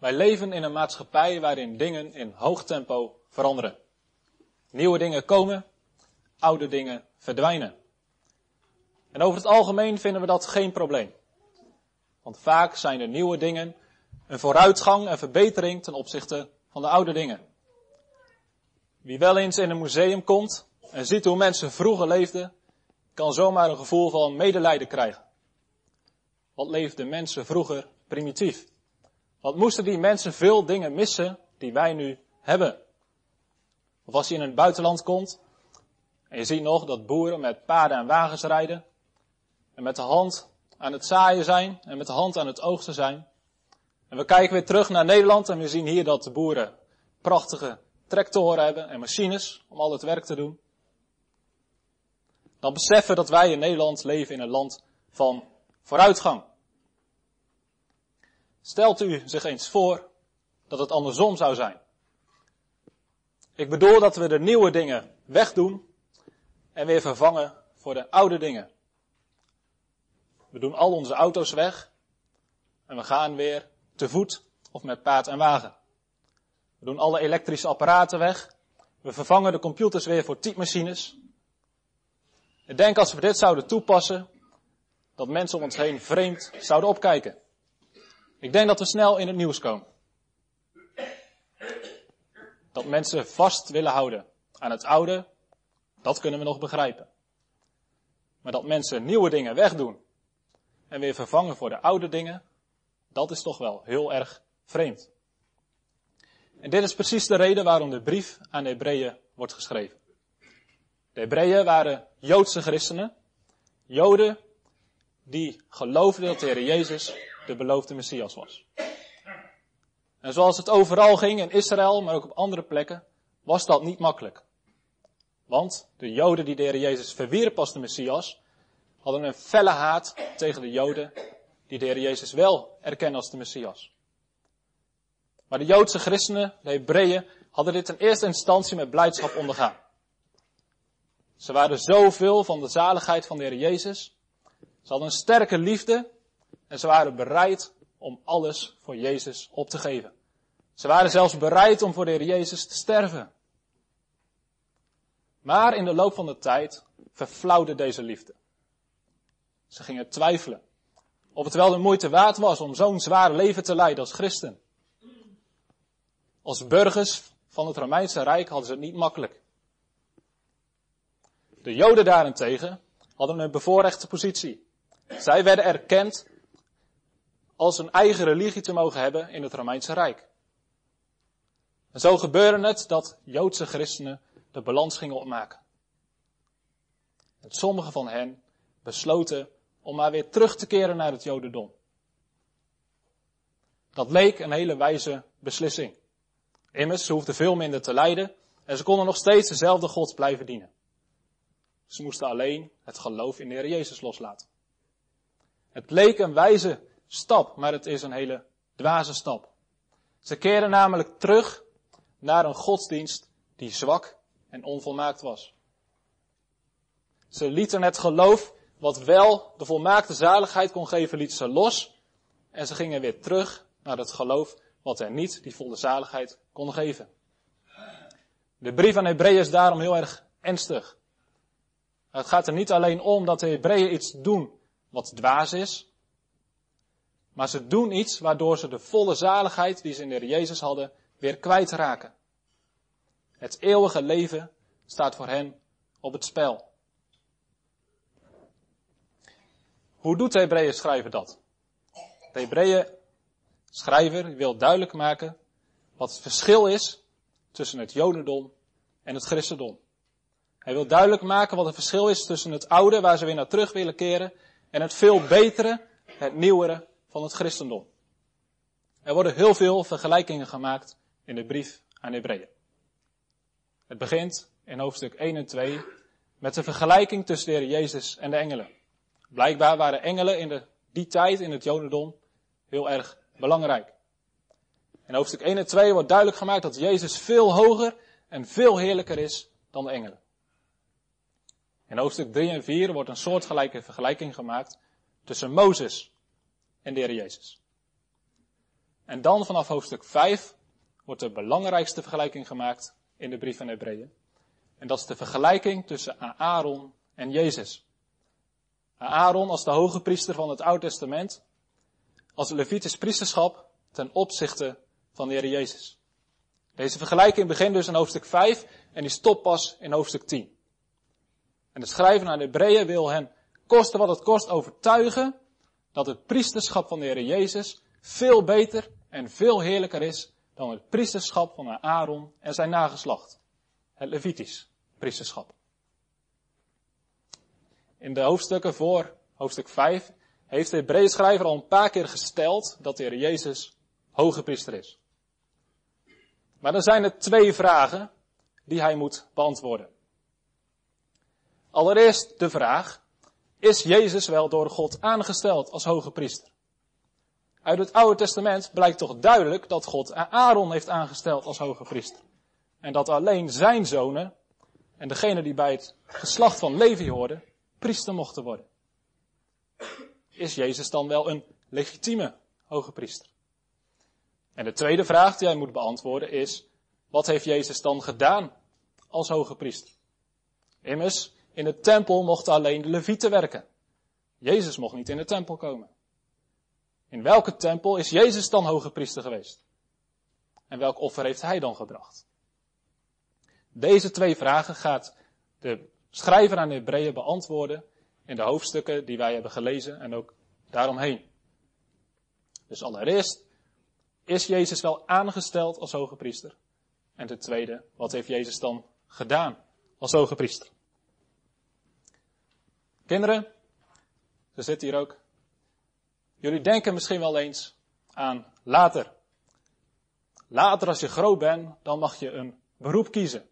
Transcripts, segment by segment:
Wij leven in een maatschappij waarin dingen in hoog tempo veranderen. Nieuwe dingen komen, oude dingen verdwijnen. En over het algemeen vinden we dat geen probleem. Want vaak zijn de nieuwe dingen een vooruitgang en verbetering ten opzichte van de oude dingen. Wie wel eens in een museum komt en ziet hoe mensen vroeger leefden, kan zomaar een gevoel van medelijden krijgen. Wat leefden mensen vroeger primitief? Wat moesten die mensen veel dingen missen die wij nu hebben? Of als je in het buitenland komt en je ziet nog dat boeren met paarden en wagens rijden en met de hand aan het zaaien zijn en met de hand aan het oogsten zijn. En we kijken weer terug naar Nederland en we zien hier dat de boeren prachtige tractoren hebben en machines om al het werk te doen. Dan beseffen dat wij in Nederland leven in een land van vooruitgang. Stelt u zich eens voor dat het andersom zou zijn. Ik bedoel dat we de nieuwe dingen wegdoen en weer vervangen voor de oude dingen. We doen al onze auto's weg en we gaan weer te voet of met paard en wagen. We doen alle elektrische apparaten weg. We vervangen de computers weer voor typemachines. Ik denk als we dit zouden toepassen, dat mensen om ons heen vreemd zouden opkijken. Ik denk dat we snel in het nieuws komen. Dat mensen vast willen houden aan het oude, dat kunnen we nog begrijpen. Maar dat mensen nieuwe dingen wegdoen en weer vervangen voor de oude dingen, dat is toch wel heel erg vreemd. En dit is precies de reden waarom de brief aan de Hebreeën wordt geschreven. De Hebreeën waren Joodse christenen, Joden die geloofden dat de Heer Jezus de beloofde Messias was. En zoals het overal ging in Israël, maar ook op andere plekken, was dat niet makkelijk. Want de Joden die de Heer Jezus verwierp als de Messias, hadden een felle haat tegen de Joden die de Heer Jezus wel erkennen als de Messias. Maar de Joodse christenen, de Hebreeën, hadden dit in eerste instantie met blijdschap ondergaan. Ze waren zoveel van de zaligheid van de Heer Jezus. Ze hadden een sterke liefde en ze waren bereid om alles voor Jezus op te geven. Ze waren zelfs bereid om voor de Heer Jezus te sterven. Maar in de loop van de tijd verflauwde deze liefde. Ze gingen twijfelen of het wel de moeite waard was om zo'n zwaar leven te leiden als christen. Als burgers van het Romeinse Rijk hadden ze het niet makkelijk. De Joden daarentegen hadden een bevoorrechte positie. Zij werden erkend als een eigen religie te mogen hebben in het Romeinse Rijk. En zo gebeurde het dat Joodse christenen de balans gingen opmaken. En sommigen van hen besloten om maar weer terug te keren naar het Jodendom. Dat leek een hele wijze beslissing. Immers, ze hoefden veel minder te lijden en ze konden nog steeds dezelfde God blijven dienen. Ze moesten alleen het geloof in de Heer Jezus loslaten. Het leek een wijze stap, maar het is een hele dwaze stap. Ze keren namelijk terug naar een godsdienst die zwak en onvolmaakt was. Ze lieten het geloof wat wel de volmaakte zaligheid kon geven, lieten ze los. En ze gingen weer terug naar het geloof wat er niet die volle zaligheid kon geven. De brief aan Hebreeën is daarom heel erg ernstig. Het gaat er niet alleen om dat de Hebreeën iets doen wat dwaas is. Maar ze doen iets waardoor ze de volle zaligheid die ze in de Jezus hadden weer kwijtraken. Het eeuwige leven staat voor hen op het spel. Hoe doet de Hebreeën schrijver dat? De Hebreeën schrijver wil duidelijk maken wat het verschil is tussen het Jodendom en het Christendom. Hij wil duidelijk maken wat het verschil is tussen het oude, waar ze weer naar terug willen keren, en het veel betere, het nieuwere van het Christendom. Er worden heel veel vergelijkingen gemaakt in de brief aan Hebreeën. Het begint in hoofdstuk 1 en 2 met de vergelijking tussen de Jezus en de engelen. Blijkbaar waren engelen in de, die tijd in het Jodendom heel erg belangrijk. In hoofdstuk 1 en 2 wordt duidelijk gemaakt dat Jezus veel hoger en veel heerlijker is dan de engelen. In hoofdstuk 3 en 4 wordt een soortgelijke vergelijking gemaakt tussen Mozes en de Heer Jezus. En dan vanaf hoofdstuk 5 wordt de belangrijkste vergelijking gemaakt in de brief van Hebreeën. En dat is de vergelijking tussen Aaron en Jezus. Aaron als de hoge priester van het Oude Testament, als Levitisch priesterschap ten opzichte van de Heer Jezus. Deze vergelijking begint dus in hoofdstuk 5 en die stopt pas in hoofdstuk 10. En de schrijver naar de Hebreeën wil hen, koste wat het kost, overtuigen dat het priesterschap van de Heer Jezus veel beter en veel heerlijker is dan het priesterschap van Aaron en zijn nageslacht. Het Levitisch priesterschap. In de hoofdstukken voor hoofdstuk 5 heeft de Hebreeën schrijver al een paar keer gesteld dat de Heer Jezus hoge priester is. Maar dan zijn er twee vragen die hij moet beantwoorden. Allereerst de vraag, is Jezus wel door God aangesteld als hoge priester? Uit het Oude Testament blijkt toch duidelijk dat God Aaron heeft aangesteld als hoge priester. En dat alleen zijn zonen en degene die bij het geslacht van Levi hoorden, priester mochten worden. Is Jezus dan wel een legitieme hoge priester? En de tweede vraag die hij moet beantwoorden is, wat heeft Jezus dan gedaan als hoge priester? Immers, in de tempel mochten alleen de levieten werken. Jezus mocht niet in de tempel komen. In welke tempel is Jezus dan hoge priester geweest? En welk offer heeft hij dan gebracht? Deze twee vragen gaat de schrijver aan de Hebreeën beantwoorden in de hoofdstukken die wij hebben gelezen en ook daaromheen. Dus allereerst, is Jezus wel aangesteld als hoge priester? En ten tweede, wat heeft Jezus dan gedaan als hoge priester? Kinderen, ze zitten hier ook. Jullie denken misschien wel eens aan later. Later als je groot bent, dan mag je een beroep kiezen.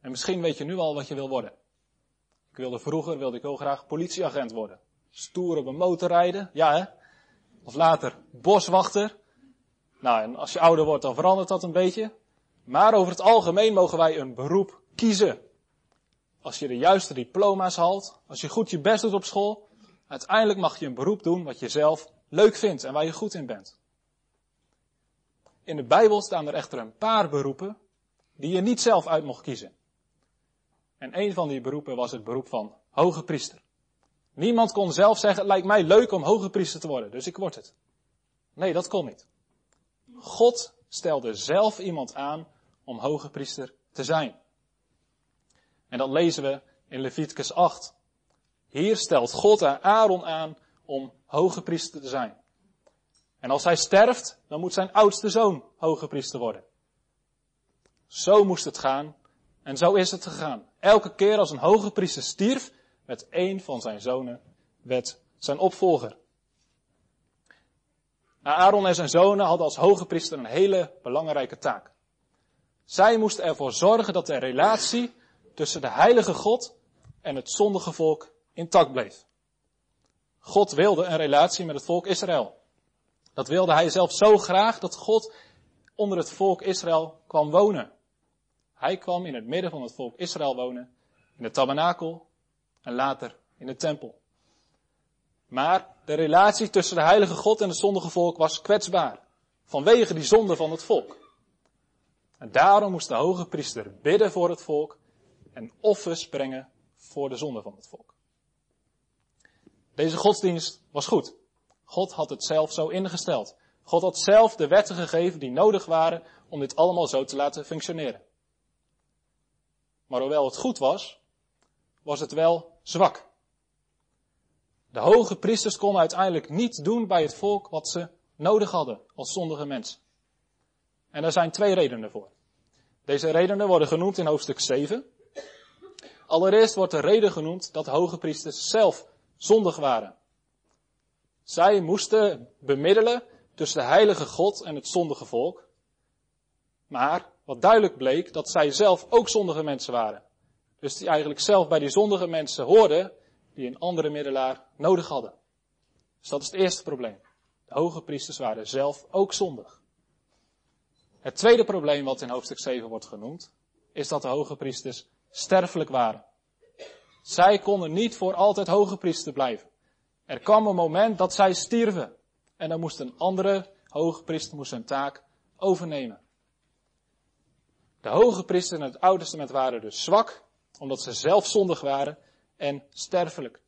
En misschien weet je nu al wat je wil worden. Ik wilde vroeger, wilde ik heel graag politieagent worden. Stoer op een motor rijden, ja hè. Of later boswachter. Nou, en als je ouder wordt, dan verandert dat een beetje. Maar over het algemeen mogen wij een beroep kiezen. Als je de juiste diploma's haalt, als je goed je best doet op school, uiteindelijk mag je een beroep doen wat je zelf leuk vindt en waar je goed in bent. In de Bijbel staan er echter een paar beroepen die je niet zelf uit mocht kiezen. En een van die beroepen was het beroep van hoge priester. Niemand kon zelf zeggen, het lijkt mij leuk om hoge priester te worden, dus ik word het. Nee, dat kon niet. God stelde zelf iemand aan om hoge priester te zijn. En dat lezen we in Leviticus 8. Hier stelt God Aaron aan om hoge priester te zijn. En als hij sterft, dan moet zijn oudste zoon hoge priester worden. Zo moest het gaan en zo is het gegaan. Elke keer als een hoge priester stierf, werd een van zijn zonen werd zijn opvolger. Aaron en zijn zonen hadden als hoge priester een hele belangrijke taak. Zij moesten ervoor zorgen dat de relatie tussen de heilige God en het zondige volk intact bleef. God wilde een relatie met het volk Israël. Dat wilde hij zelf zo graag dat God onder het volk Israël kwam wonen. Hij kwam in het midden van het volk Israël wonen, in de tabernakel en later in de tempel. Maar de relatie tussen de heilige God en het zondige volk was kwetsbaar, vanwege die zonde van het volk. En daarom moest de hoge priester bidden voor het volk en offers brengen voor de zonde van het volk. Deze godsdienst was goed. God had het zelf zo ingesteld. God had zelf de wetten gegeven die nodig waren om dit allemaal zo te laten functioneren. Maar hoewel het goed was, was het wel zwak. De hoge priesters konden uiteindelijk niet doen bij het volk wat ze nodig hadden als zondige mensen. En er zijn twee redenen voor. Deze redenen worden genoemd in hoofdstuk 7. Allereerst wordt de reden genoemd dat de hoge priesters zelf zondig waren. Zij moesten bemiddelen tussen de heilige God en het zondige volk. Maar wat duidelijk bleek dat zij zelf ook zondige mensen waren. Dus die eigenlijk zelf bij die zondige mensen hoorden die een andere middelaar nodig hadden. Dus dat is het eerste probleem. De hoge priesters waren zelf ook zondig. Het tweede probleem wat in hoofdstuk 7 wordt genoemd, is dat de hoge priesters sterfelijk waren. Zij konden niet voor altijd hoge priester blijven. Er kwam een moment dat zij stierven. En dan moest een andere hoge priester zijn taak overnemen. De hoge priesters in het Oude Testament waren dus zwak, omdat ze zelf zondig waren en sterfelijk.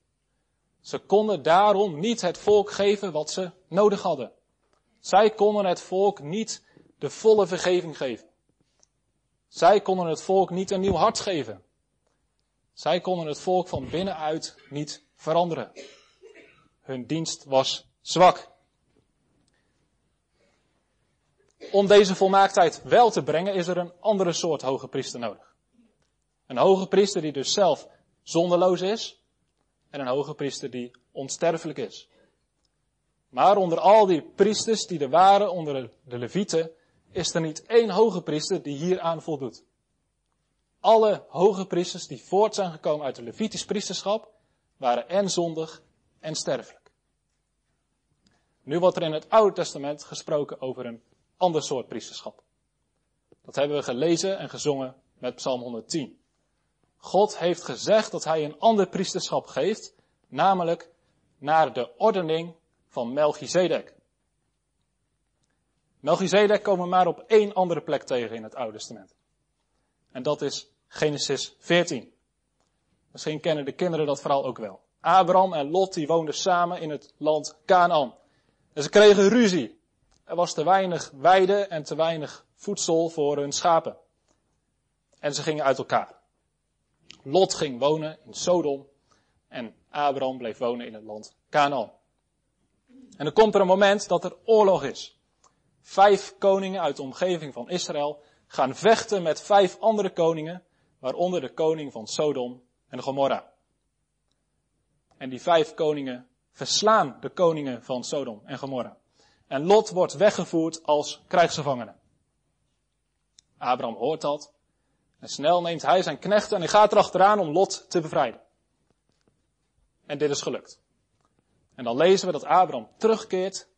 Ze konden daarom niet het volk geven wat ze nodig hadden. Zij konden het volk niet de volle vergeving geven. Zij konden het volk niet een nieuw hart geven. Zij konden het volk van binnenuit niet veranderen. Hun dienst was zwak. Om deze volmaaktheid wel te brengen is er een andere soort hoge priester nodig. Een hoge priester die dus zelf zonderloos is en een hoge priester die onsterfelijk is. Maar onder al die priesters die er waren onder de levieten is er niet één hoge priester die hieraan voldoet. Alle hoge priesters die voort zijn gekomen uit de Levitisch priesterschap waren en zondig en sterfelijk. Nu wordt er in het Oude Testament gesproken over een ander soort priesterschap. Dat hebben we gelezen en gezongen met Psalm 110. God heeft gezegd dat hij een ander priesterschap geeft, namelijk naar de ordening van Melchizedek. Melchizedek komen maar op één andere plek tegen in het Oude Testament. En dat is Genesis 14. Misschien kennen de kinderen dat verhaal ook wel. Abraham en Lot die woonden samen in het land Canaan. En ze kregen ruzie. Er was te weinig weide en te weinig voedsel voor hun schapen. En ze gingen uit elkaar. Lot ging wonen in Sodom en Abraham bleef wonen in het land Canaan. En dan komt er een moment dat er oorlog is. Vijf koningen uit de omgeving van Israël gaan vechten met vijf andere koningen, waaronder de koning van Sodom en Gomorra. En die vijf koningen verslaan de koningen van Sodom en Gomorra. En Lot wordt weggevoerd als krijgsgevangene. Abraham hoort dat. En snel neemt hij zijn knechten en hij gaat erachteraan om Lot te bevrijden. En dit is gelukt. En dan lezen we dat Abraham terugkeert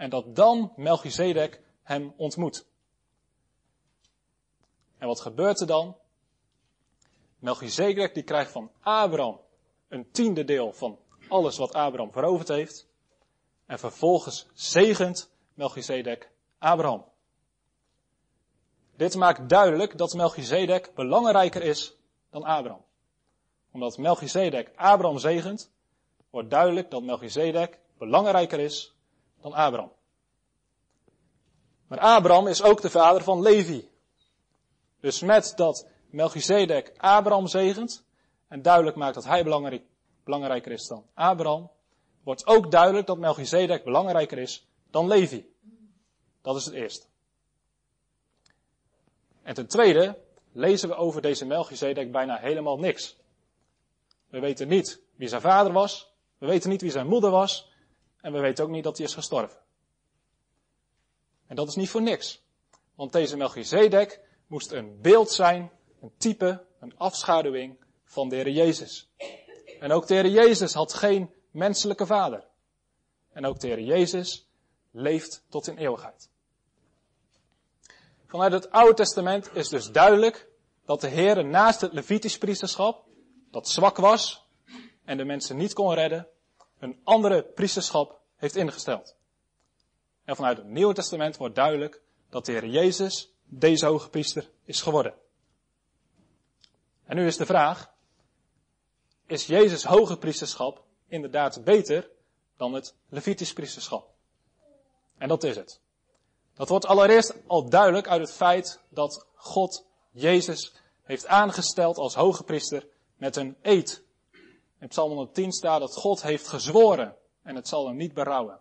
en dat dan Melchizedek hem ontmoet. En wat gebeurt er dan? Melchizedek die krijgt van Abraham een tiende deel van alles wat Abraham veroverd heeft. En vervolgens zegent Melchizedek Abraham. Dit maakt duidelijk dat Melchizedek belangrijker is dan Abraham. Omdat Melchizedek Abraham zegent, wordt duidelijk dat Melchizedek belangrijker is dan Abraham. Maar Abraham is ook de vader van Levi. Dus met dat Melchizedek Abraham zegent en duidelijk maakt dat hij belangrijk, belangrijker is dan Abraham, wordt ook duidelijk dat Melchizedek belangrijker is dan Levi. Dat is het eerste. En ten tweede lezen we over deze Melchizedek bijna helemaal niks. We weten niet wie zijn vader was, we weten niet wie zijn moeder was, en we weten ook niet dat hij is gestorven. En dat is niet voor niks. Want deze Melchizedek moest een beeld zijn, een type, een afschaduwing van de Heer Jezus. En ook de Heer Jezus had geen menselijke vader. En ook de Heer Jezus leeft tot in eeuwigheid. Vanuit het Oude Testament is dus duidelijk dat de Heer naast het Levitisch priesterschap, dat zwak was en de mensen niet kon redden, een andere priesterschap heeft ingesteld. En vanuit het Nieuwe Testament wordt duidelijk dat de Heer Jezus deze hoge priester is geworden. En nu is de vraag, is Jezus hoge priesterschap inderdaad beter dan het Levitisch priesterschap? En dat is het. Dat wordt allereerst al duidelijk uit het feit dat God Jezus heeft aangesteld als hoge priester met een eed. In Psalm 110 staat dat God heeft gezworen en het zal hem niet berouwen.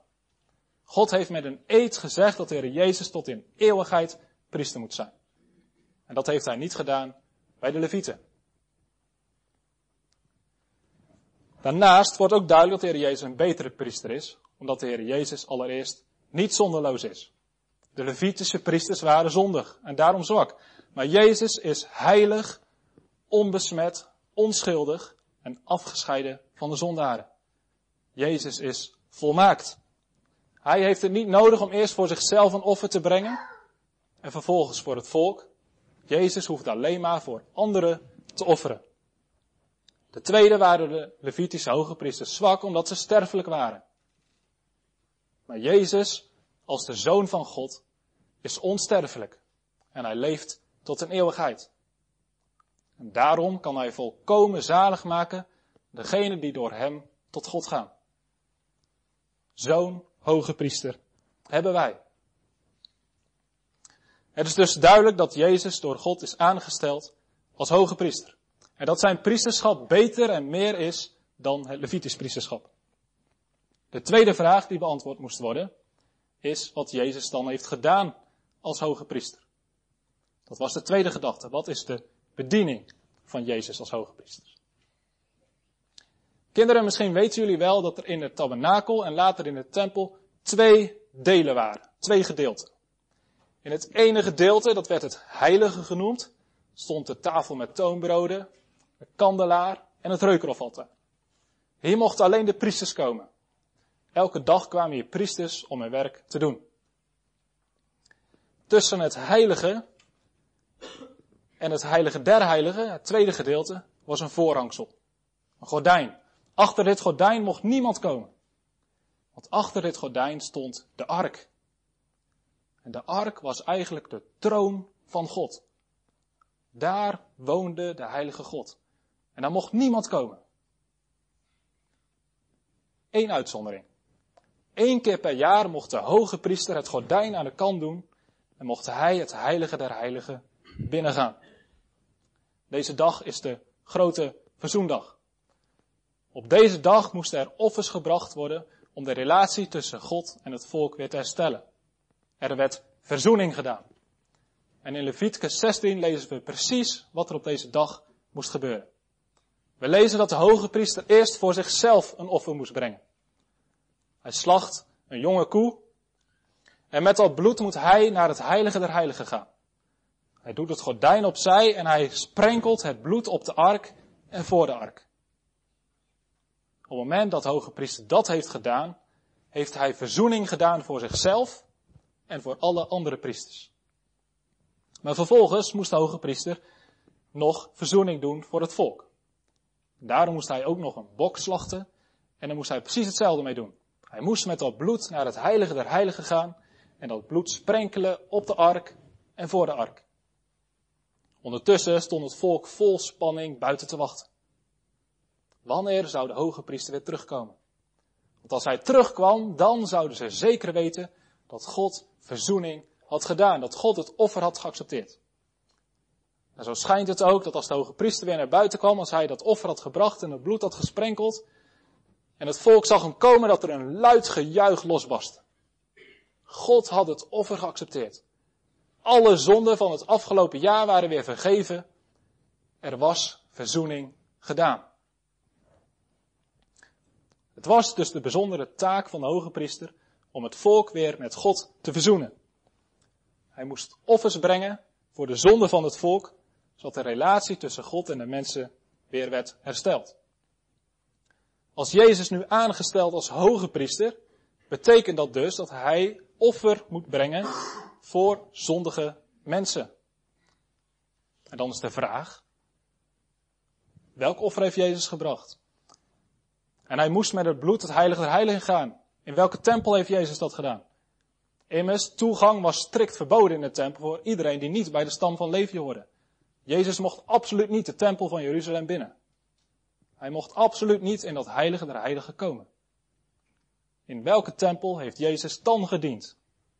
God heeft met een eed gezegd dat de Heer Jezus tot in eeuwigheid priester moet zijn. En dat heeft hij niet gedaan bij de Levieten. Daarnaast wordt ook duidelijk dat de Heer Jezus een betere priester is, omdat de Heer Jezus allereerst niet zonderloos is. De Levitische priesters waren zondig en daarom zwak. Maar Jezus is heilig, onbesmet, onschuldig en afgescheiden van de zondaren. Jezus is volmaakt. Hij heeft het niet nodig om eerst voor zichzelf een offer te brengen en vervolgens voor het volk. Jezus hoeft alleen maar voor anderen te offeren. De tweede waren de Levitische hoge priesters zwak omdat ze sterfelijk waren. Maar Jezus als de Zoon van God, is onsterfelijk en hij leeft tot een eeuwigheid. En daarom kan hij volkomen zalig maken degene die door hem tot God gaan. Zo'n hoge priester hebben wij. Het is dus duidelijk dat Jezus door God is aangesteld als hoge priester. En dat zijn priesterschap beter en meer is dan het Levitisch priesterschap. De tweede vraag die beantwoord moest worden, is wat Jezus dan heeft gedaan als hoge priester. Dat was de tweede gedachte. Wat is de bediening van Jezus als hoge priester? Kinderen, misschien weten jullie wel dat er in het tabernakel en later in de tempel twee delen waren. Twee gedeelten. In het ene gedeelte, dat werd het heilige genoemd, stond de tafel met toonbroden, de kandelaar en het reukerofaltaar. Hier mochten alleen de priesters komen. Elke dag kwamen hier priesters om hun werk te doen. Tussen het heilige en het heilige der heiligen, het tweede gedeelte, was een voorhangsel. Een gordijn. Achter dit gordijn mocht niemand komen. Want achter dit gordijn stond de ark. En de ark was eigenlijk de troon van God. Daar woonde de heilige God. En daar mocht niemand komen. Eén uitzondering. Eén keer per jaar mocht de hoge priester het gordijn aan de kant doen en mocht hij het heilige der heiligen binnengaan. Deze dag is de grote verzoendag. Op deze dag moesten er offers gebracht worden om de relatie tussen God en het volk weer te herstellen. Er werd verzoening gedaan. En in Leviticus 16 lezen we precies wat er op deze dag moest gebeuren. We lezen dat de hoge priester eerst voor zichzelf een offer moest brengen. Hij slacht een jonge koe. En met dat bloed moet hij naar het heilige der heiligen gaan. Hij doet het gordijn opzij en hij sprenkelt het bloed op de ark en voor de ark. Op het moment dat de hoge priester dat heeft gedaan, heeft hij verzoening gedaan voor zichzelf en voor alle andere priesters. Maar vervolgens moest de hoge priester nog verzoening doen voor het volk. Daarom moest hij ook nog een bok slachten en daar moest hij precies hetzelfde mee doen. Hij moest met dat bloed naar het heilige der heiligen gaan en dat bloed sprenkelen op de ark en voor de ark. Ondertussen stond het volk vol spanning buiten te wachten. Wanneer zou de hoge priester weer terugkomen? Want als hij terugkwam, dan zouden ze zeker weten dat God verzoening had gedaan, dat God het offer had geaccepteerd. En zo schijnt het ook dat als de hoge priester weer naar buiten kwam, als hij dat offer had gebracht en het bloed had gesprenkeld, en het volk zag hem komen dat er een luid gejuich losbarstte. God had het offer geaccepteerd. Alle zonden van het afgelopen jaar waren weer vergeven. Er was verzoening gedaan. Het was dus de bijzondere taak van de hoge priester om het volk weer met God te verzoenen. Hij moest offers brengen voor de zonde van het volk, zodat de relatie tussen God en de mensen weer werd hersteld. Als Jezus nu aangesteld als hoge priester, betekent dat dus dat hij offer moet brengen voor zondige mensen. En dan is de vraag, welk offer heeft Jezus gebracht? En hij moest met het bloed het heilige der heiligen gaan. In welke tempel heeft Jezus dat gedaan? Immers, toegang was strikt verboden in de tempel voor iedereen die niet bij de stam van Levi hoorde. Jezus mocht absoluut niet de tempel van Jeruzalem binnen. Hij mocht absoluut niet in dat heilige der heiligen komen. In welke tempel heeft Jezus dan gediend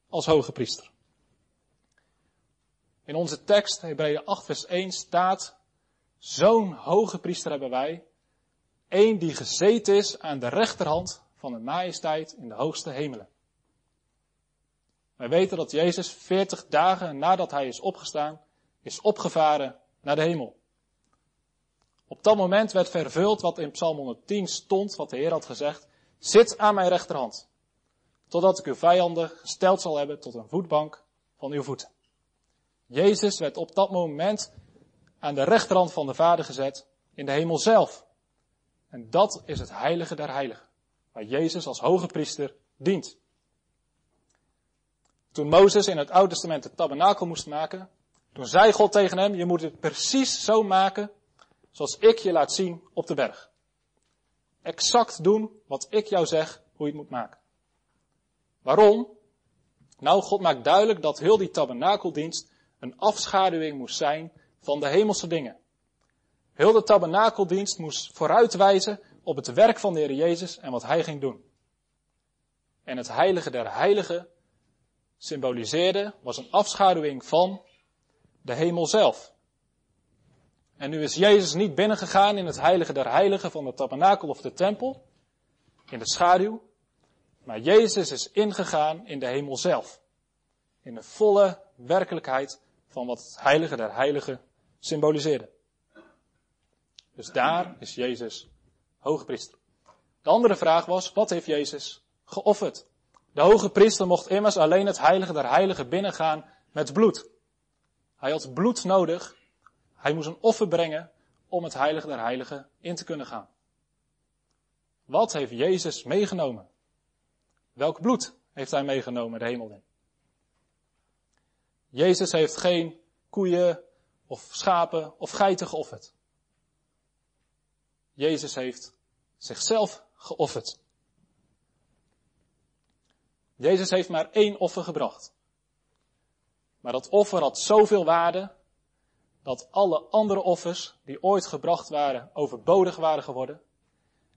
als hoge priester? In onze tekst, Hebreeën 8 vers 1, staat, zo'n hoge priester hebben wij, één die gezeten is aan de rechterhand van de majesteit in de hoogste hemelen. Wij weten dat Jezus 40 dagen nadat hij is opgestaan, is opgevaren naar de hemel. Op dat moment werd vervuld wat in Psalm 110 stond, wat de Heer had gezegd. Zit aan mijn rechterhand, totdat ik uw vijanden gesteld zal hebben tot een voetbank van uw voeten. Jezus werd op dat moment aan de rechterhand van de Vader gezet in de hemel zelf. En dat is het heilige der heiligen, waar Jezus als hoge priester dient. Toen Mozes in het Oude Testament het tabernakel moest maken, toen zei God tegen hem, je moet het precies zo maken zoals ik je laat zien op de berg. Exact doen wat ik jou zeg hoe je het moet maken. Waarom? Nou, God maakt duidelijk dat heel die tabernakeldienst een afschaduwing moest zijn van de hemelse dingen. Heel de tabernakeldienst moest vooruitwijzen op het werk van de Heer Jezus en wat Hij ging doen. En het heilige der heiligen symboliseerde, was een afschaduwing van de hemel zelf. En nu is Jezus niet binnengegaan in het heilige der heiligen van de tabernakel of de tempel, in de schaduw, maar Jezus is ingegaan in de hemel zelf. In de volle werkelijkheid van wat het heilige der heiligen symboliseerde. Dus daar is Jezus hoogpriester. De andere vraag was, wat heeft Jezus geofferd? De hoge priester mocht immers alleen het heilige der heiligen binnengaan met bloed. Hij had bloed nodig. Hij moest een offer brengen om het heilige der heiligen in te kunnen gaan. Wat heeft Jezus meegenomen? Welk bloed heeft hij meegenomen de hemel in? Jezus heeft geen koeien of schapen of geiten geofferd. Jezus heeft zichzelf geofferd. Jezus heeft maar één offer gebracht. Maar dat offer had zoveel waarde dat alle andere offers die ooit gebracht waren overbodig waren geworden.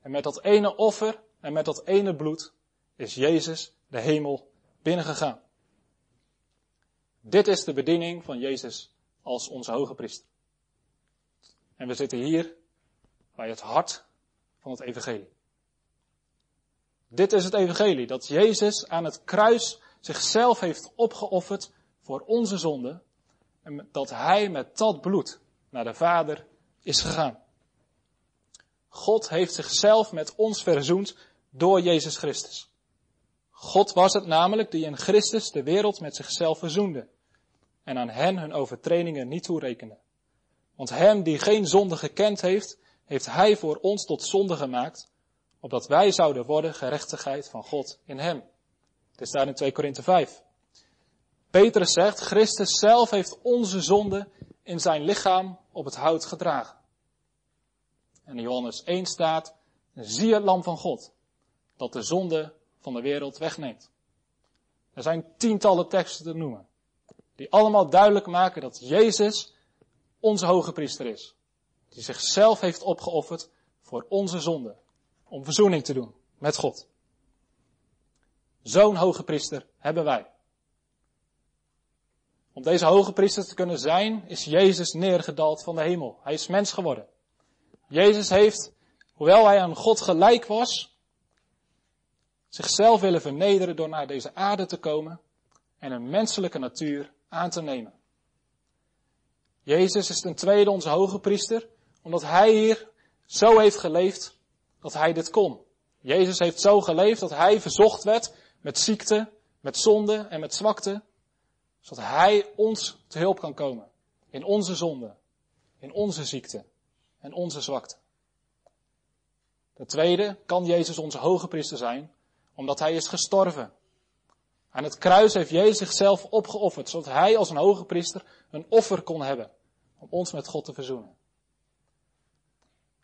En met dat ene offer en met dat ene bloed is Jezus de hemel binnengegaan. Dit is de bediening van Jezus als onze hoge priester. En we zitten hier bij het hart van het evangelie. Dit is het evangelie, dat Jezus aan het kruis zichzelf heeft opgeofferd voor onze zonde en dat Hij met dat bloed naar de Vader is gegaan. God heeft zichzelf met ons verzoend door Jezus Christus. God was het namelijk die in Christus de wereld met zichzelf verzoende en aan hen hun overtredingen niet toerekende. Want hem die geen zonde gekend heeft, heeft hij voor ons tot zonde gemaakt, opdat wij zouden worden gerechtigheid van God in hem. Het staat in 2 Korinthe 5. Petrus zegt, Christus zelf heeft onze zonde in zijn lichaam op het hout gedragen. En in Johannes 1 staat, zie het lam van God, dat de zonde van de wereld wegneemt. Er zijn tientallen teksten te noemen, die allemaal duidelijk maken dat Jezus onze hoge priester is. Die zichzelf heeft opgeofferd voor onze zonde, om verzoening te doen met God. Zo'n hoge priester hebben wij. Om deze hoge priester te kunnen zijn, is Jezus neergedaald van de hemel. Hij is mens geworden. Jezus heeft, hoewel hij aan God gelijk was, zichzelf willen vernederen door naar deze aarde te komen en een menselijke natuur aan te nemen. Jezus is ten tweede onze hoge priester, omdat hij hier zo heeft geleefd dat hij dit kon. Jezus heeft zo geleefd dat hij verzocht werd met ziekte, met zonde en met zwakte, zodat hij ons te hulp kan komen. In onze zonde, in onze ziekte en onze zwakte. Ten tweede kan Jezus onze hoge priester zijn, omdat hij is gestorven. Aan het kruis heeft Jezus zichzelf opgeofferd, zodat hij als een hoge priester een offer kon hebben om ons met God te verzoenen.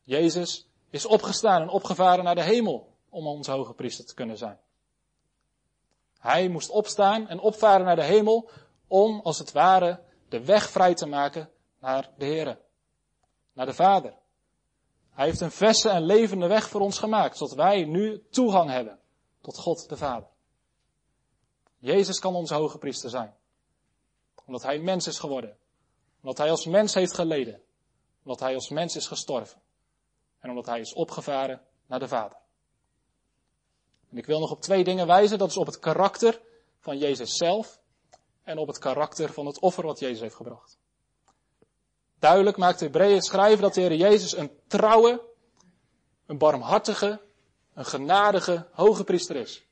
Jezus is opgestaan en opgevaren naar de hemel om onze hoge priester te kunnen zijn. Hij moest opstaan en opvaren naar de hemel om, als het ware, de weg vrij te maken naar de Heer, naar de Vader. Hij heeft een verse en levende weg voor ons gemaakt, zodat wij nu toegang hebben tot God de Vader. Jezus kan onze hoge priester zijn, omdat hij mens is geworden, omdat hij als mens heeft geleden, omdat hij als mens is gestorven en omdat hij is opgevaren naar de Vader. En ik wil nog op twee dingen wijzen. Dat is op het karakter van Jezus zelf en op het karakter van het offer wat Jezus heeft gebracht. Duidelijk maakt de Hebreeën schrijven dat de Heer Jezus een trouwe, een barmhartige, een genadige hoge priester is.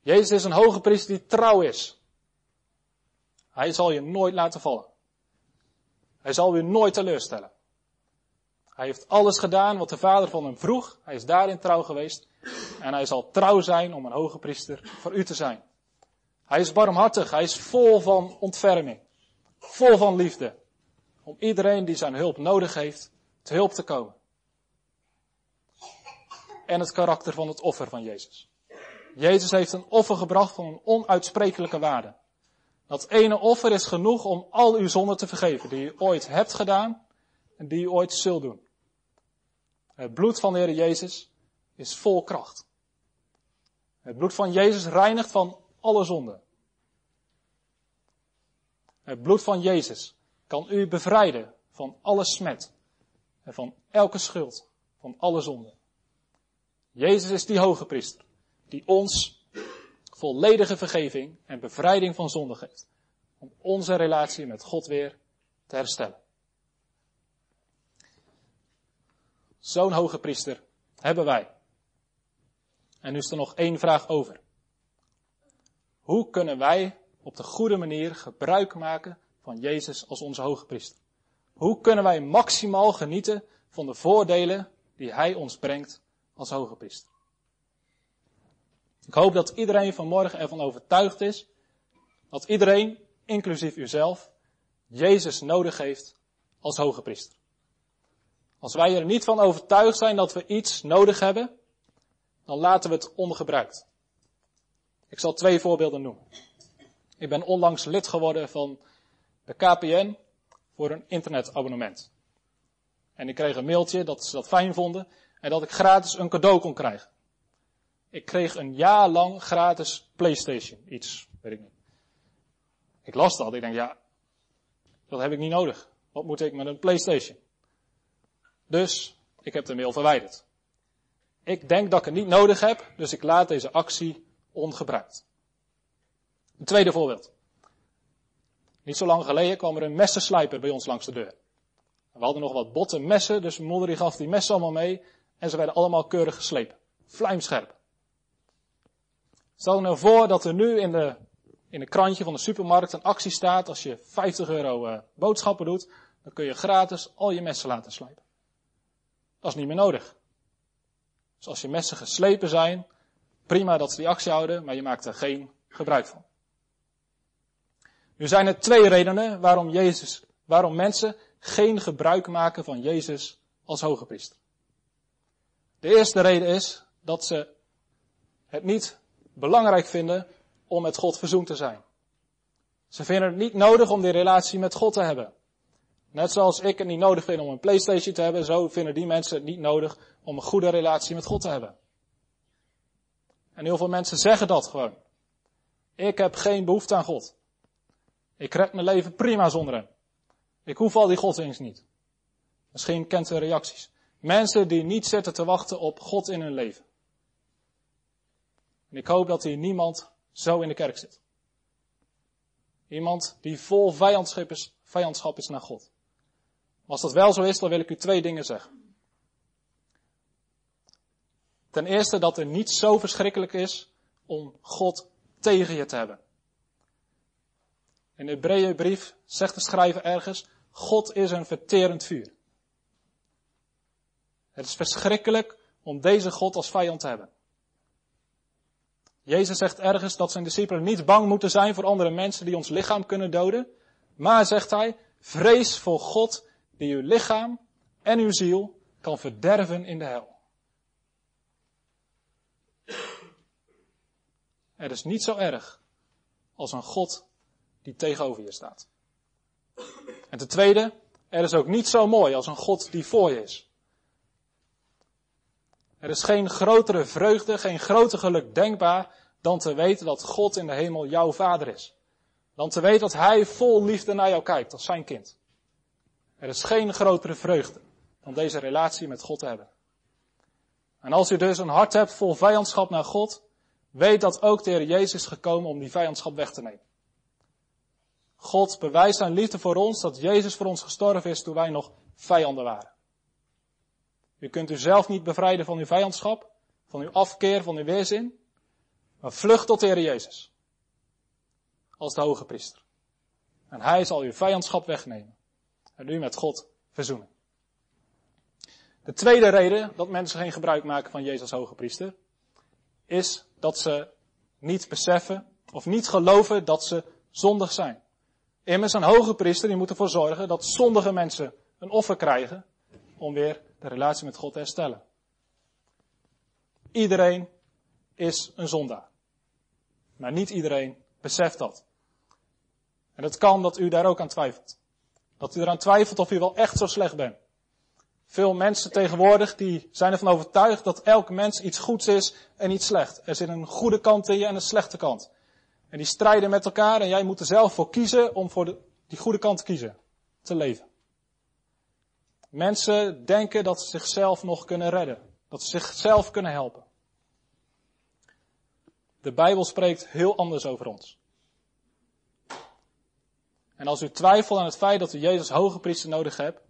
Jezus is een hoge priester die trouw is. Hij zal je nooit laten vallen. Hij zal je nooit teleurstellen. Hij heeft alles gedaan wat de Vader van hem vroeg. Hij is daarin trouw geweest. En hij zal trouw zijn om een hoge priester voor u te zijn. Hij is barmhartig. Hij is vol van ontferming. Vol van liefde. Om iedereen die zijn hulp nodig heeft, te hulp te komen. En het karakter van het offer van Jezus. Jezus heeft een offer gebracht van een onuitsprekelijke waarde. Dat ene offer is genoeg om al uw zonden te vergeven, die u ooit hebt gedaan en die u ooit zult doen. Het bloed van de Heer Jezus is vol kracht. Het bloed van Jezus reinigt van alle zonden. Het bloed van Jezus kan u bevrijden van alle smet en van elke schuld, van alle zonden. Jezus is die hoge priester die ons volledige vergeving en bevrijding van zonde geeft. Om onze relatie met God weer te herstellen. Zo'n hoge priester hebben wij. En nu is er nog één vraag over. Hoe kunnen wij op de goede manier gebruik maken van Jezus als onze hoge priester? Hoe kunnen wij maximaal genieten van de voordelen die Hij ons brengt als hoge priester? Ik hoop dat iedereen vanmorgen ervan overtuigd is dat iedereen, inclusief uzelf, Jezus nodig heeft als hoge priester. Als wij er niet van overtuigd zijn dat we iets nodig hebben, dan laten we het ongebruikt. Ik zal twee voorbeelden noemen. Ik ben onlangs lid geworden van de KPN voor een internetabonnement. En ik kreeg een mailtje dat ze dat fijn vonden en dat ik gratis een cadeau kon krijgen. Ik kreeg een jaar lang gratis PlayStation. Iets, weet ik niet. Ik las dat. Ik denk, ja, dat heb ik niet nodig. Wat moet ik met een PlayStation? Dus ik heb de mail verwijderd. Ik denk dat ik het niet nodig heb, dus ik laat deze actie ongebruikt. Een tweede voorbeeld. Niet zo lang geleden kwam er een messenslijper bij ons langs de deur. We hadden nog wat botte messen, dus mijn moeder gaf die messen allemaal mee en ze werden allemaal keurig geslepen. Vlijmscherp. Stel je nou voor dat er nu in de, in krantje van de supermarkt een actie staat. Als je 50 euro uh, boodschappen doet, dan kun je gratis al je messen laten slijpen. Dat is niet meer nodig. Dus als je messen geslepen zijn, prima dat ze die actie houden, maar je maakt er geen gebruik van. Nu zijn er twee redenen waarom Jezus, waarom mensen geen gebruik maken van Jezus als hoge priester. De eerste reden is dat ze het niet belangrijk vinden om met God verzoend te zijn. Ze vinden het niet nodig om die relatie met God te hebben. Net zoals ik het niet nodig vind om een PlayStation te hebben, zo vinden die mensen het niet nodig om een goede relatie met God te hebben. En heel veel mensen zeggen dat gewoon. Ik heb geen behoefte aan God. Ik red mijn leven prima zonder hem. Ik hoef al die godsdienst niet. Misschien kent u reacties. Mensen die niet zitten te wachten op God in hun leven. En ik hoop dat hier niemand zo in de kerk zit. Iemand die vol vijandschap is, vijandschap is naar God. als dat wel zo is, dan wil ik u twee dingen zeggen. Ten eerste dat het niet zo verschrikkelijk is om God tegen je te hebben. In de Hebreeënbrief zegt de schrijver ergens, God is een verterend vuur. Het is verschrikkelijk om deze God als vijand te hebben. Jezus zegt ergens dat zijn discipelen niet bang moeten zijn voor andere mensen die ons lichaam kunnen doden. Maar, zegt hij, vrees voor God die uw lichaam en uw ziel kan verderven in de hel. Er is niet zo erg als een God die tegenover je staat. En ten tweede, er is ook niet zo mooi als een God die voor je is. Er is geen grotere vreugde, geen groter geluk denkbaar dan te weten dat God in de hemel jouw vader is. Dan te weten dat Hij vol liefde naar jou kijkt als zijn kind. Er is geen grotere vreugde dan deze relatie met God te hebben. En als u dus een hart hebt vol vijandschap naar God, weet dat ook de Heer Jezus is gekomen om die vijandschap weg te nemen. God bewijst zijn liefde voor ons dat Jezus voor ons gestorven is toen wij nog vijanden waren. U kunt u zelf niet bevrijden van uw vijandschap, van uw afkeer, van uw weerzin. Maar vlucht tot de Heer Jezus. Als de hoge priester. En hij zal uw vijandschap wegnemen. En u met God verzoenen. De tweede reden dat mensen geen gebruik maken van Jezus hoge priester. Is dat ze niet beseffen of niet geloven dat ze zondig zijn. Immers een hoge priester die moet ervoor zorgen dat zondige mensen een offer krijgen om weer de relatie met God te herstellen. Iedereen is een zondaar. Maar niet iedereen beseft dat. En het kan dat u daar ook aan twijfelt. Dat u eraan twijfelt of u wel echt zo slecht bent. Veel mensen tegenwoordig die zijn ervan overtuigd dat elk mens iets goeds is en iets slecht. Er zit een goede kant in je en een slechte kant. En die strijden met elkaar en jij moet er zelf voor kiezen om voor de, die goede kant te kiezen. Te leven. Mensen denken dat ze zichzelf nog kunnen redden. Dat ze zichzelf kunnen helpen. De Bijbel spreekt heel anders over ons. En als u twijfelt aan het feit dat u Jezus hoge priester nodig hebt,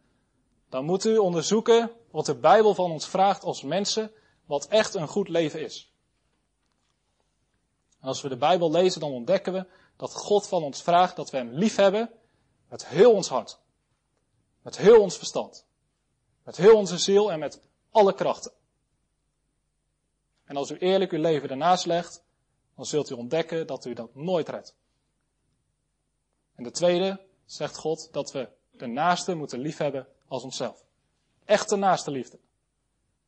dan moet u onderzoeken wat de Bijbel van ons vraagt als mensen, wat echt een goed leven is. En als we de Bijbel lezen, dan ontdekken we dat God van ons vraagt dat we Hem lief hebben met heel ons hart, met heel ons verstand, met heel onze ziel en met alle krachten. En als u eerlijk uw leven ernaast legt, dan zult u ontdekken dat u dat nooit redt. En de tweede zegt God dat we de naaste moeten liefhebben als onszelf. Echte naaste liefde.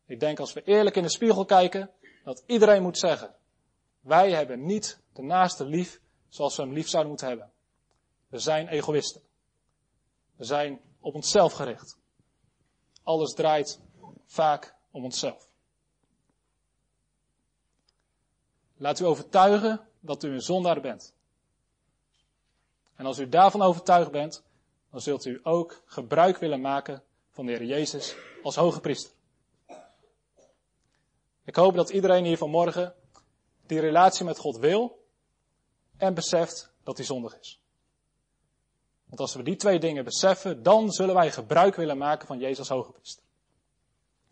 Ik denk als we eerlijk in de spiegel kijken, dat iedereen moet zeggen, wij hebben niet de naaste lief zoals we hem lief zouden moeten hebben. We zijn egoïsten. We zijn op onszelf gericht. Alles draait vaak om onszelf. Laat u overtuigen dat u een zondaar bent. En als u daarvan overtuigd bent, dan zult u ook gebruik willen maken van de Heer Jezus als hoge priester. Ik hoop dat iedereen hier vanmorgen die relatie met God wil en beseft dat hij zondig is. Want als we die twee dingen beseffen, dan zullen wij gebruik willen maken van Jezus als hoge priester.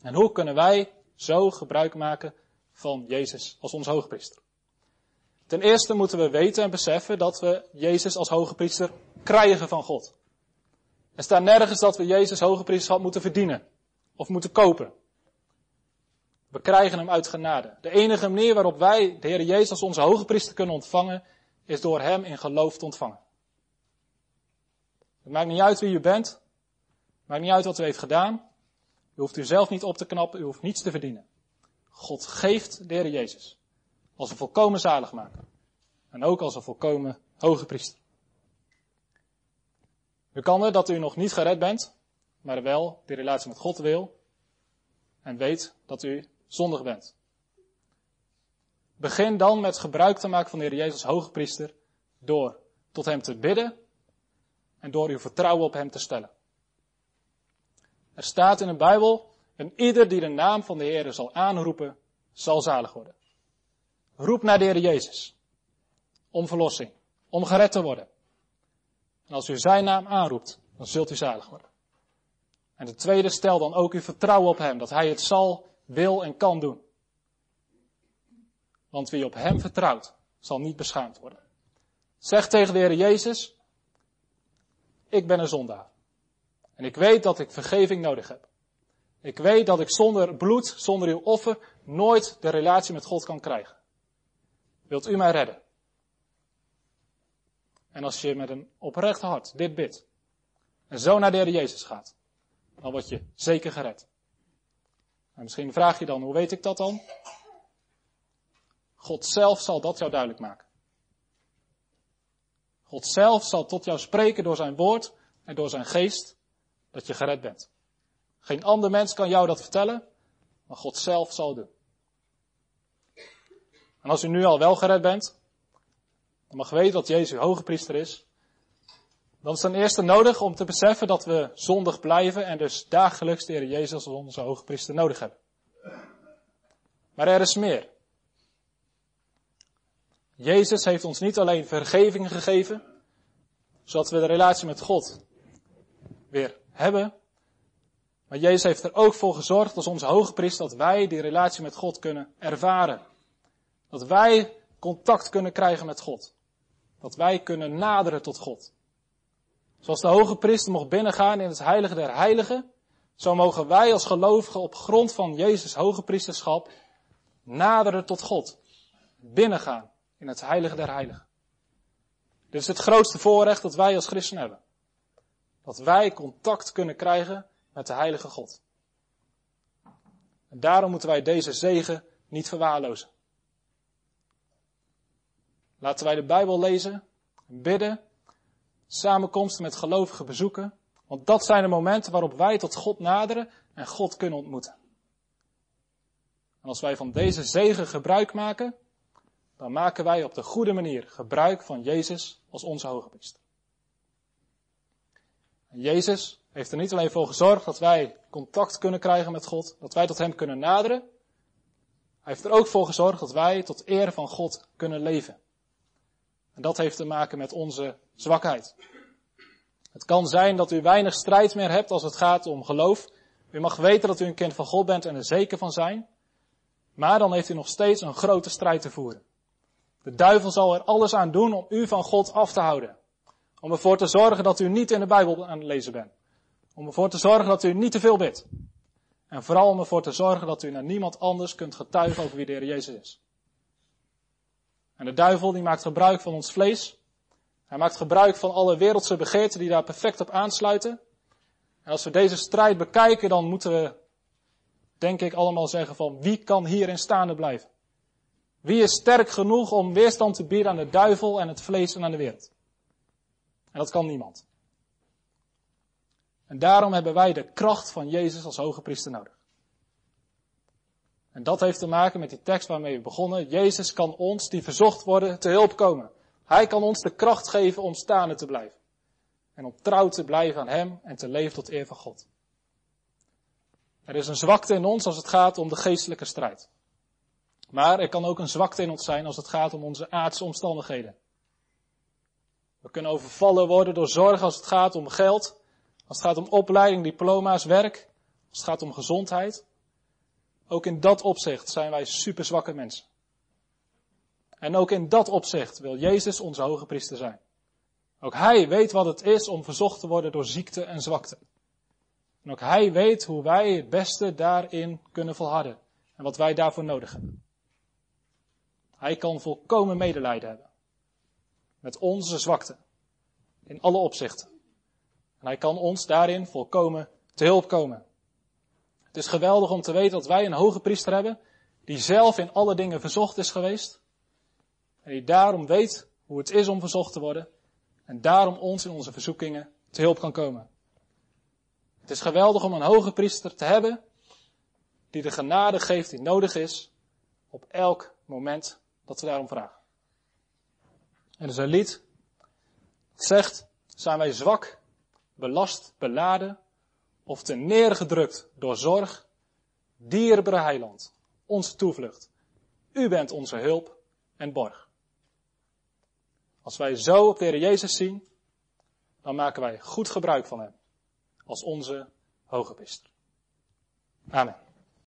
En hoe kunnen wij zo gebruik maken van Jezus als ons hoge priester? Ten eerste moeten we weten en beseffen dat we Jezus als hoge priester krijgen van God. Er staat nergens dat we Jezus hoge priesterschap moeten verdienen of moeten kopen. We krijgen hem uit genade. De enige manier waarop wij de Heer Jezus als onze hoge priester kunnen ontvangen, is door hem in geloof te ontvangen. Het maakt niet uit wie u bent. Het maakt niet uit wat u heeft gedaan. U hoeft u zelf niet op te knappen. U hoeft niets te verdienen. God geeft de Heer Jezus. Als een volkomen zaligmaker. En ook als een volkomen hoge priester. U kan er dat u nog niet gered bent, maar wel die relatie met God wil en weet dat u zondig bent. Begin dan met gebruik te maken van de Heer Jezus hoge priester door tot Hem te bidden en door uw vertrouwen op Hem te stellen. Er staat in de Bijbel, en ieder die de naam van de Heer zal aanroepen, zal zalig worden. Roep naar de Heer Jezus. Om verlossing. Om gered te worden. En als u zijn naam aanroept, dan zult u zalig worden. En de tweede, stel dan ook uw vertrouwen op hem, dat hij het zal, wil en kan doen. Want wie op hem vertrouwt, zal niet beschaamd worden. Zeg tegen de Heer Jezus, ik ben een zondaar. En ik weet dat ik vergeving nodig heb. Ik weet dat ik zonder bloed, zonder uw offer, nooit de relatie met God kan krijgen. Wilt u mij redden? En als je met een oprecht hart dit bidt, en zo naar de Heer Jezus gaat, dan word je zeker gered. En misschien vraag je dan, hoe weet ik dat dan? God zelf zal dat jou duidelijk maken. God zelf zal tot jou spreken door zijn woord en door zijn geest dat je gered bent. Geen ander mens kan jou dat vertellen, maar God zelf zal doen. En als u nu al wel gered bent, dan mag weten dat Jezus hoge priester is, dan is ten eerste nodig om te beseffen dat we zondig blijven en dus dagelijks de Heer Jezus als onze hoge priester nodig hebben. Maar er is meer. Jezus heeft ons niet alleen vergeving gegeven, zodat we de relatie met God weer hebben, maar Jezus heeft er ook voor gezorgd als onze priester dat wij die relatie met God kunnen ervaren. Dat wij contact kunnen krijgen met God. Dat wij kunnen naderen tot God. Zoals de hoge priester mocht binnengaan in het heilige der heiligen, zo mogen wij als gelovigen op grond van Jezus hoge priesterschap naderen tot God. Binnengaan in het heilige der heiligen. Dit is het grootste voorrecht dat wij als christen hebben. Dat wij contact kunnen krijgen met de heilige God. En daarom moeten wij deze zegen niet verwaarlozen. Laten wij de Bijbel lezen, bidden, samenkomsten met gelovigen bezoeken. Want dat zijn de momenten waarop wij tot God naderen en God kunnen ontmoeten. En als wij van deze zegen gebruik maken, dan maken wij op de goede manier gebruik van Jezus als onze hoge priester. En Jezus heeft er niet alleen voor gezorgd dat wij contact kunnen krijgen met God, dat wij tot Hem kunnen naderen. Hij heeft er ook voor gezorgd dat wij tot eer van God kunnen leven. En dat heeft te maken met onze zwakheid. Het kan zijn dat u weinig strijd meer hebt als het gaat om geloof. U mag weten dat u een kind van God bent en er zeker van zijn. Maar dan heeft u nog steeds een grote strijd te voeren. De duivel zal er alles aan doen om u van God af te houden. Om ervoor te zorgen dat u niet in de Bijbel aan het lezen bent. Om ervoor te zorgen dat u niet te veel bidt. En vooral om ervoor te zorgen dat u naar niemand anders kunt getuigen over wie de Heer Jezus is. En de duivel die maakt gebruik van ons vlees. Hij maakt gebruik van alle wereldse begeerten die daar perfect op aansluiten. En als we deze strijd bekijken, dan moeten we, denk ik, allemaal zeggen van wie kan hierin staande blijven? Wie is sterk genoeg om weerstand te bieden aan de duivel en het vlees en aan de wereld? En dat kan niemand. En daarom hebben wij de kracht van Jezus als hoge priester nodig. En dat heeft te maken met die tekst waarmee we begonnen. Jezus kan ons, die verzocht worden, te hulp komen. Hij kan ons de kracht geven om staande te blijven. En om trouw te blijven aan Hem en te leven tot eer van God. Er is een zwakte in ons als het gaat om de geestelijke strijd. Maar er kan ook een zwakte in ons zijn als het gaat om onze aardse omstandigheden. We kunnen overvallen worden door zorg als het gaat om geld, als het gaat om opleiding, diploma's, werk, als het gaat om gezondheid. Ook in dat opzicht zijn wij super zwakke mensen. En ook in dat opzicht wil Jezus onze hoge priester zijn. Ook hij weet wat het is om verzocht te worden door ziekte en zwakte. En ook hij weet hoe wij het beste daarin kunnen volharden en wat wij daarvoor nodig hebben. Hij kan volkomen medelijden hebben met onze zwakte in alle opzichten. En hij kan ons daarin volkomen te hulp komen. Het is geweldig om te weten dat wij een hoge priester hebben, die zelf in alle dingen verzocht is geweest. En die daarom weet hoe het is om verzocht te worden. En daarom ons in onze verzoekingen te hulp kan komen. Het is geweldig om een hoge priester te hebben, die de genade geeft die nodig is, op elk moment dat we daarom vragen. En is een lied, zegt, zijn wij zwak, belast, beladen, of te neergedrukt door zorg, dierbare heiland, onze toevlucht. U bent onze hulp en borg. Als wij zo op de Heer Jezus zien, dan maken wij goed gebruik van Hem als onze hoge priester. Amen.